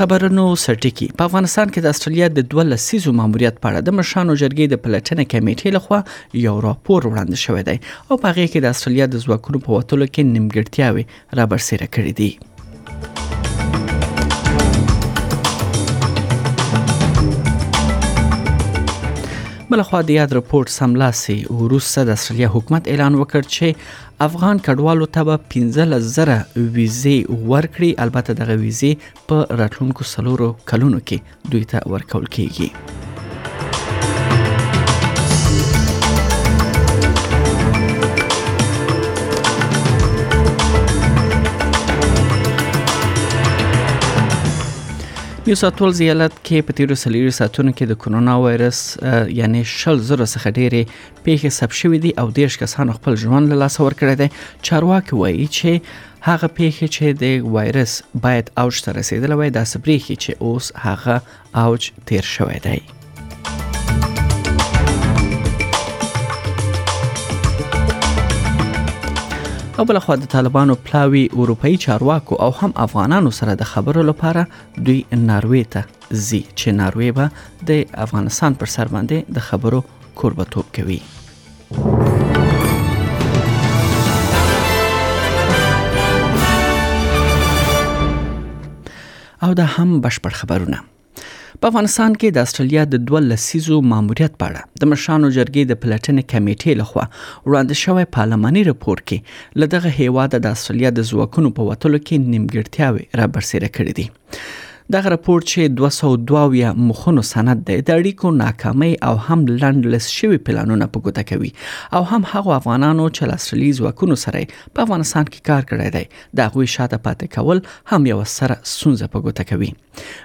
خبرونو سرټکی په افغانستان کې د استرالیا د 12 سیزو ماموریت په اړه د مشانو جرګې د پلټنې کمیټې لخوا یو راپور وړاندې شوی دی او په هغه کې د استرالیا د ځواکونو په وټولو کې نیمګړتیاوي را برسېره کړې دي بلخوا د یاد رپورت سملاسي وروسته د استرالیا حکومت اعلان وکړ چې افغان کډوالو ته به 15000 ویزې ورکړي البته دغه ویزې په راتلونکو سلورو کلونو کې دوی ته ورکول کیږي نیو ساوت ولز ایالت کې په تیرو سلیری ساعتونو کې د کرونا وایرس یعنی شل زره څخه ډېرې پیښې ثبت شوې دي او دیش کسانو خپل ژوند له لاسه ورکړی دی چارواکي وایي چې هغه پیښې چې د وایرس باید اوج ته رسیدلې وای داسې بریخي چې اوس هغه اوج تیر شوی دی او بل خو د طالبانو پلاوی اروپאי چارواکو او هم افغانانو سره د خبرو لپاره دوی ناروی ته زی چې ناروی به د افغانستان پر سر باندې د خبرو کوربتوب کوي او دا هم بشپړ خبرونه په افغانستان کې د استرالیا د دوه لسیزو ماموریت په اړه د مشرانو جرګې د پلټنې کمیټې لخوا وړاندې شوی پارلماني رپور کې لدغه هیواده د استرالیا د ځواکونو په وټلو کې نیمګړتیاوې را برسېره کړې دي دغه راپور چې 222 مخونو سند دی د اړیکو ناکامۍ او هم لند لس شوی پلانونه په ګوته کوي او هم هغه افغانانو چې لاسرلي ځواکونو سره په افغانستان کې کار کړی دی د غوي شاته پاتې کول هم یو سره سونځه په ګوته کوي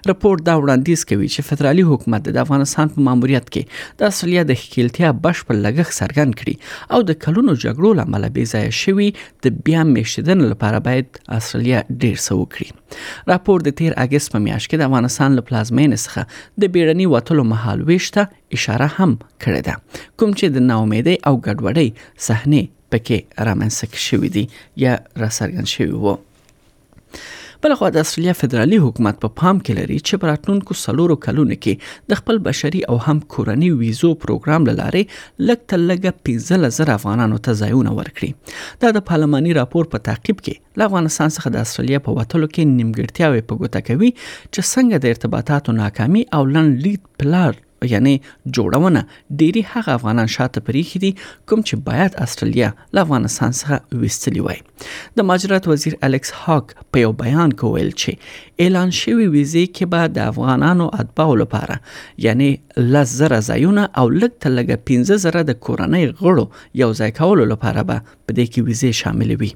راپور دا وړاندیز کوي چې فدرالي حکومت د افغانستان په ماموریت کې د اصلیا د ښکیلتیا بشپړ لګښت څرګند کړي او د کلونو جګړو لامل بې ځای شوی د بیا میشتدنې لپاره باید استرالیا ډیر څه وکړي راپور د تیر اگست په میاشت کې د افغانستان له پلازمینې څخه د بیړنی وټلو مهال ویشته اشاره هم کړې ده کوم چې د ناامیدۍ او ګډوډۍ صحنه پکې رامنځته شوې دي یا راڅرګند شوی وو بلخوا د استرالیا فدرالي حکومت په پام کې لري چې په راتلونکو سلورو کلونو کې د خپل بشري او هم کورنی ویزو پروګرام لارې لږ تر لږه 15 زره افغانانو ته ځایونه ورکړي دا د پارلماني راپور په تعقیب کې له افغانستان څخه د استرالیا په وټلو کې نیمګړتیاوې په ګوته کوي چې څنګه د ارتباطاتو ناکامي او لن لید پلار یعنی جوړونه ډیری هغه افغانان شاته پریخي دي کوم چې باید استرالیا له افغانستان څخه وستلی وای د ماجرات وزیر الکس هاک په یو بیان کې ویل چې اعلان شوی ویزه کې به د افغانانو اتباو لپاره یعنی لزر زایونه او لګ تلګه 15000 د کورنۍ غړو یو ځای کولو لپاره به په دې کې ویزې شامل وي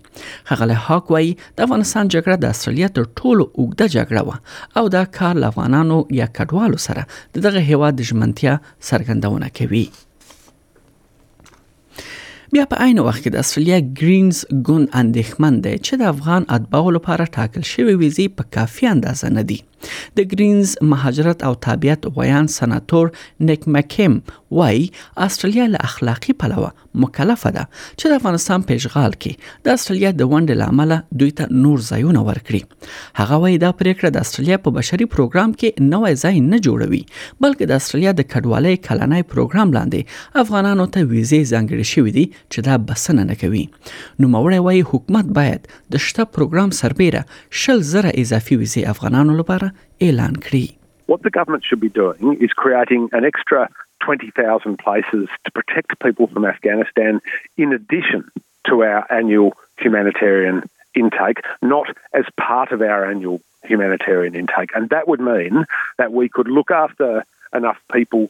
خغله هاک وایي د افغانستان جګړه د استرالیا تر ټولو اوږده جګړه و او دا کار له افغانانو یا کډوالو سره دغه هیواد د ژمنتیا څرګندونه کوي بیا په عین وخت کې د استرالیا گرینز ګوند اندېښمن دی چې د افغان اتباو لپاره ټاکل شوی ویزې په کافي اندازه نه دي د گرینز مهاجرت او تابعیت ویان سناتور نیک مکیم وای استرالیا له اخلاقی پلوه مکلفه ده چې د افغانستان په اشغال کې د استرالیا د ونډې لامل دوی ته نور ځایونه ورکړي هغه وایي دا پریکړه د استرالیا په بشري پروګرام کې نوې ځای نه جوړوي بلکې د استرالیا د کډوالۍ کلنۍ پروګرام لاندې افغانانو ته ویزې ځانګړې شوې دي چې دا بسنه نه کوي نو موري وایي حکومت باید د شته پروګرام سربېره شل زره اضافي ویزې افغانانو لپاره اعلان کړي What the government should be doing is creating an extra 20,000 places to protect people from Afghanistan in addition to our annual humanitarian intake, not as part of our annual humanitarian intake. And that would mean that we could look after enough people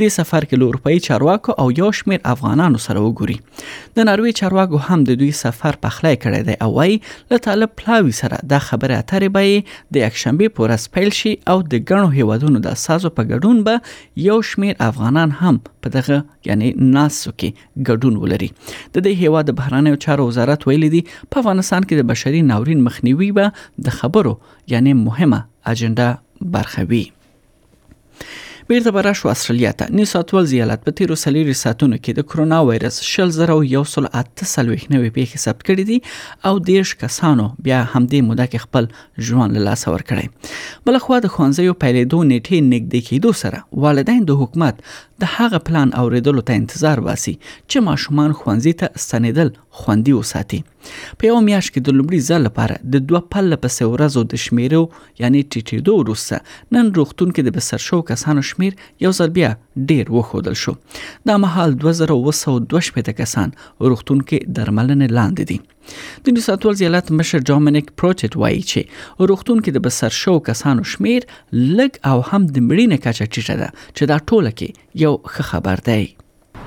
دې سفر کې له اروپאי چارواکو او یو شمیر افغانانو سره وګوري د ناروی چارواکو هم د دوی سفر پخلای کړی دی او وايي له طالب پلاوي سره د خبرې اترې به د یکشنبه په ورځ پیل شي او د ګڼو هیوادونو د سازو په ګډون به یو شمیر افغانان هم په دغه یعنی ناسو کې ګډون ولري د دې هیواد د بهرانه چارو وزارت ویلي دی په افغانستان کې د بشري ناورین مخنیوي به د خبرو یعنی مهمه اجنډا برخه وي بیرته به راشو استرالیا ته نیو ساوت ولز ایالت په تیرو څلورو ساعتونو کې د کرونا وایرس شل زره او یو سل اته څلوېښت نوې پیښې ثبت کړې دي او دیرش کسانو بیا همدې موده کې خپل ژوند له لاسه ورکړی بلخوا د ښوونځیو پیلېدو نیټې نږدې کېدو سره والدین د حکومت د هغه پلان اوریدلو ته انتظار باسي چې ماشومان ښوونځي ته ستنېدل خوندي وساتي په یو میاشت کې د لومړي ځل لپاره د دوه پله پسې ورځو د شمیرو یعنی ټیټېدو وروسته نن روغتون کې د بسر شو کسانو شمیر یو ځل بیا ډیر وښودل شو دا مهال 2222 کسان روغتون کې درملنې لاندې دي د نیو ساوت ولز ایالت مشر ډومینیک پروچټ وایي چې روغتون کې د بسر شو کسانو شمیر لږ او هم د مړینې کچه ټیټه ده چې دا ټوله کې یو ښه خبر دی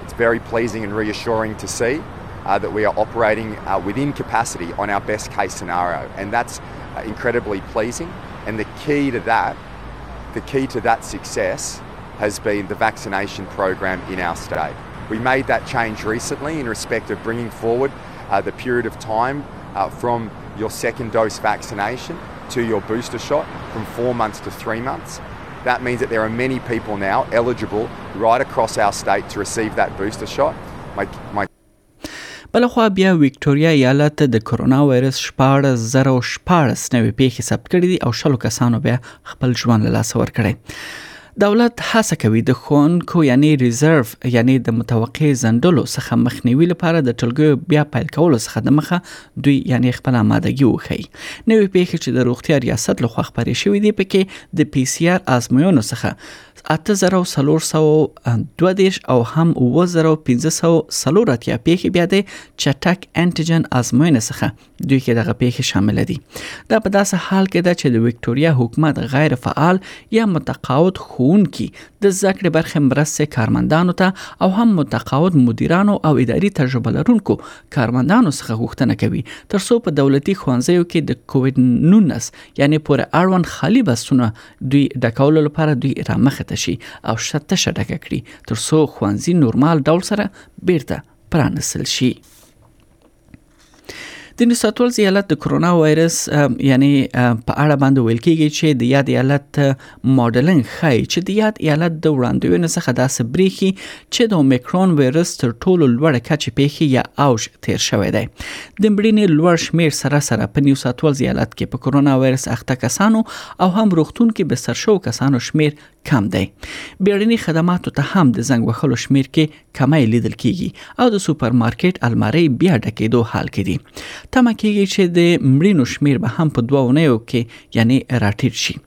It's very pleasing and reassuring to see uh, that we are operating uh, within capacity on our best case scenario. And that's uh, incredibly pleasing. And the key to that, the key to that success has been the vaccination program in our state. We made that change recently in respect of bringing forward uh, the period of time uh, from your second dose vaccination to your booster shot from four months to three months. That means that there are many people now eligible right across our state to receive that booster shot. My, my بلخوا بیا ویکټوریا ایالت د کرونا وایرس 14014 نوې پیښې ثبت کړې دي او شلو کسانو بیا خپل ژوند له لاسه ورکړی دولت هڅه کوي د خونکو یعنی ریزرف یعنی د متوقع زندلو څخه مخنیوي لپاره د ټلګیو بیا پیل کولو څخه د مخه دوی یعنی خپل آمادګي وخی نوې پیښې چې د روغتیا ریاست لخوا خبرې شوې دي پکې د پی سي آر آزموینو څخه 8422 او هم 2504 اتیا پیښې بیا د چټک انټیجن آزموینې څخه دوی کې دغه پیښې شامل دي دا په داسې حال کې ده چې د وکټوريا حکومت غیر فعال یا متقاعد خونکي د ذکر برخه مرسته کارمندانو ته او هم متقاعد مدیرانو او اداري تجربه لرونکو کارمندانو څخه غوښتنه کوي ترڅو په دولتي ښوونځیو کې د کووډ 19 یعنی پورې اړوند خالی بسونه دوی ډکولو لپاره دوی رامخه ته شي او شته شډه کړي ترڅو ښوونځي نورمال ډول سره بیرته پرانسل شي د نیو ساوت ویلز ایالت د کرونا وایرس یعنی په اړه باندې ویل کیږي چې د یاد ایالت ماډلنګ ښایي چې د یاد ایالت د وړاندوینو څخه داسې بریښي چې د اومیکرون وایرس تر ټولو لوړه کچه پیښې یا اوج تیر شوی دی د مړینې لوړ شمیر سره سره په نیو ساتول ایالت کې په کرونا وایرس اخته کسانو او هم روغتون کې به سرشو کسانو شمیر کم دی بیړني خدماتو ته هم د زنګ وهلو شمیر کې کمی لیدل کیږي او د سوپرمارکیټ الماری بیا ډکېدو حال کې دي تمه کیږي چې د مړینو شمیر به هم په دوه ونیو کې یعنی راټیټ شي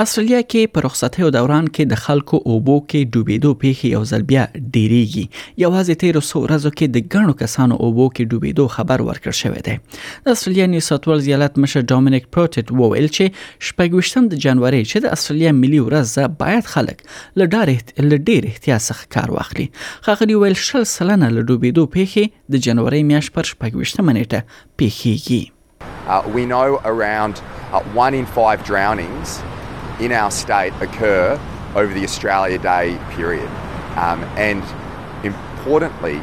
استرالیا کې په رخصتیو دوران کې د خلکو اوبو کې ډوبېدو پیښې یو ځل بیا ډیریږي یوازې تیر څو ورځو کې د ګڼو کسانو اوبو کې ډوبېدو خبر ورکړ شوې ده د استرالیا نیو ساوت ویلز ایالت مشر ډومینیک پروټټ وویل چې شپږوشتم د جنوري چې د استرالیا ملي ورځ ده باید خلک له ډار له ډیر احتیاط څخه کار واخلي خغلی ویل شل سلنه له ډوبېدو پیښې د جنوري میاشت پر شپږوشتمه نیټه پیښیږي Uh, we know around uh, one in five drownings in our state occur over the Australia Day period. Um, and importantly,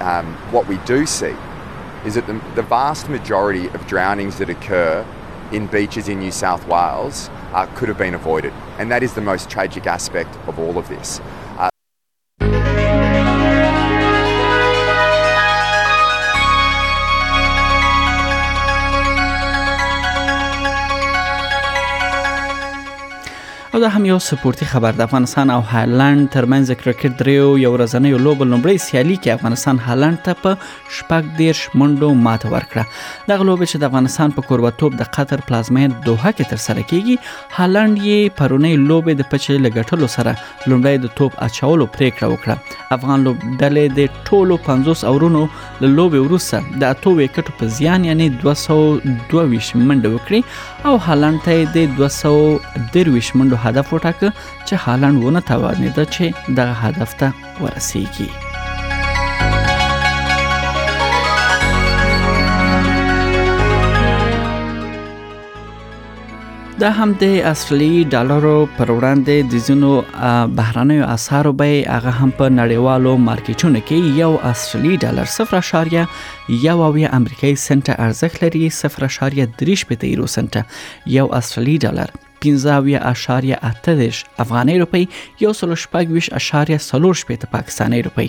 um, what we do see is that the, the, vast majority of drownings that occur in beaches in New South Wales uh, could have been avoided. And that is the most tragic aspect of all of this. او دا هم یو سپورتي خبر د افغانستان او هالند ترمنځ کرکټ دریو یو ورځنۍ لوبه لومړی سیالي کې افغانستان هالند ته په شپږ دیرش منډو ماته ورکړه دغه لوبه چې د افغانستان په کوربتوب د قطر پلازمین دوحه کې ترسره کیږي هالند یې پرونی لوبه د پچې لګټلو سره لومړی د توپ اچولو پریکړه وکړه افغان لوبډلې د ټولو 50 اورونو له لوبې وروسته د اتو وکټو په زیان یعنی 222 منډه وکړي او هالند ته د 223 منډو هدف وټاکه چې هالند ونه توانید چې دغه هدف ته ورسیږي د همدې اصلي ډالرو پر وړاندې د ځینو بهرنیو اسعارو بیې هغه هم په نړیوالو مارکیټونو کې یو اصلي ډالر 0.1 امریکایي سنت ارزښت لري 0.3 پته یورو سنت یو اصلي ډالر 15.8 افغاني روپی یو سل شپږ ویش اشاریه سلور شپېته پاکستاني روپی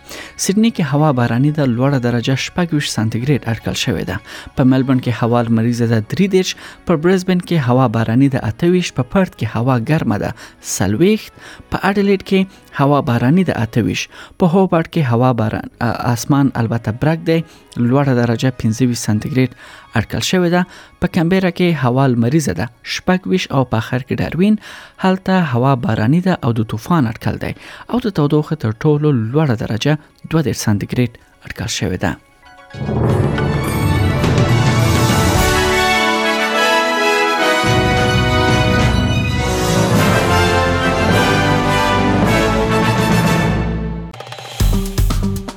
سیدنی کې هوا باراني ده لوړه درجه 26 سانتیګریډ اټکل شوې ده په ملبورن کې هوا لمریزه ده 3 دیش په برزبن کې هوا باراني ده 28 په پرت کې هوا ګرمه ده سلويخت په اډلیډ کې هوا باراني ده 28 په هوبارت کې هوا باران اسمان البته برګ دی لوړه درجه 25 سانتیګریډ اټکل شوې ده په کمبيرا کې هوا لمریزه ده شپږ ویش او په اخر کې ډاروین هلته هوا باراني ده او د طوفان اټکل دی او د تودوخه تر ټولو لوړه درجه 2 سانتیګریډ اټکل شوې ده